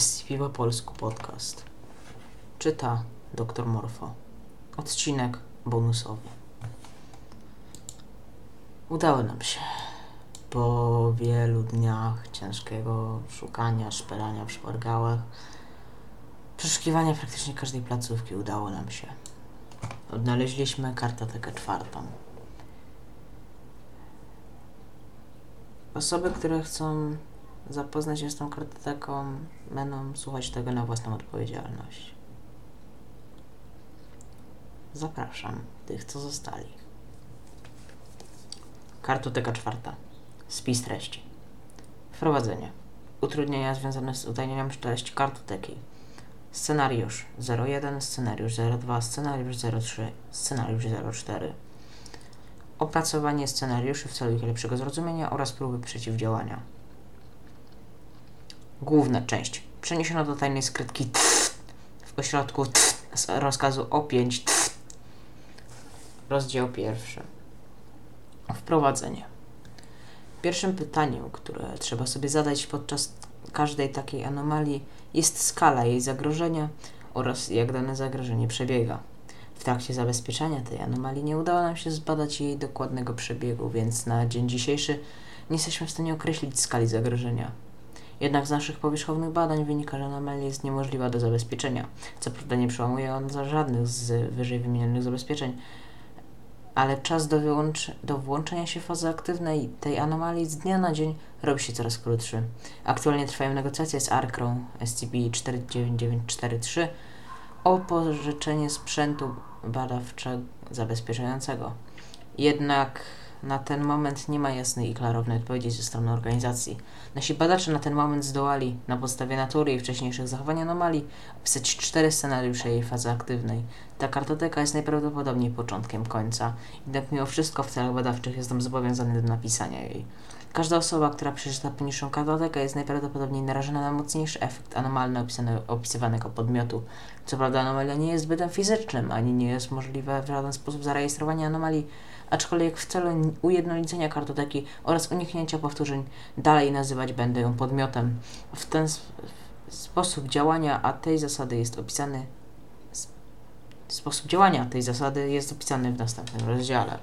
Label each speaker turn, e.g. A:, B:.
A: SCP po polsku podcast. Czyta Dr Morfo. Odcinek bonusowy. Udało nam się. Po wielu dniach ciężkiego szukania, szperania w szpargałach, przeszukiwania praktycznie każdej placówki udało nam się. Odnaleźliśmy kartotekę czwartą. Osoby, które chcą zapoznać się z tą kartoteką, będą słuchać tego na własną odpowiedzialność. Zapraszam tych, co zostali. Kartoteka czwarta. Spis treści. Wprowadzenie. Utrudnienia związane z utajnieniem treści kartoteki. Scenariusz 01, scenariusz 02, scenariusz 03, scenariusz 04. Opracowanie scenariuszy w celu ich lepszego zrozumienia oraz próby przeciwdziałania. Główna część. Przeniesiono do tajnej skrytki w ośrodku z rozkazu O5. Tf. Rozdział pierwszy. Wprowadzenie. Pierwszym pytaniem, które trzeba sobie zadać podczas każdej takiej anomalii jest skala jej zagrożenia oraz jak dane zagrożenie przebiega. W trakcie zabezpieczania tej anomalii nie udało nam się zbadać jej dokładnego przebiegu, więc na dzień dzisiejszy nie jesteśmy w stanie określić skali zagrożenia. Jednak z naszych powierzchownych badań wynika, że anomalia jest niemożliwa do zabezpieczenia. Co prawda nie przełamuje on za żadnych z wyżej wymienionych zabezpieczeń, ale czas do, wyłącz- do włączenia się fazy aktywnej tej anomalii z dnia na dzień robi się coraz krótszy. Aktualnie trwają negocjacje z ARKRą SCP-49943 o pożyczenie sprzętu badawczego zabezpieczającego. Jednak na ten moment nie ma jasnej i klarownej odpowiedzi ze strony organizacji. Nasi badacze na ten moment zdołali, na podstawie natury i wcześniejszych zachowań anomalii, opisać cztery scenariusze jej fazy aktywnej. Ta kartoteka jest najprawdopodobniej początkiem końca, jednak mimo wszystko w celach badawczych jestem zobowiązany do napisania jej. Każda osoba, która przeczyta poniższą kartotekę jest najprawdopodobniej narażona na mocniejszy efekt anomalny opisywanego podmiotu. Co prawda anomalia nie jest bytem fizycznym, ani nie jest możliwe w żaden sposób zarejestrowanie anomalii, aczkolwiek w celu ujednolicenia kartoteki oraz uniknięcia powtórzeń dalej nazywać będę ją podmiotem. W ten sp- sposób działania, a tej zasady jest opisany Sposób działania tej zasady jest opisany w następnym rozdziale.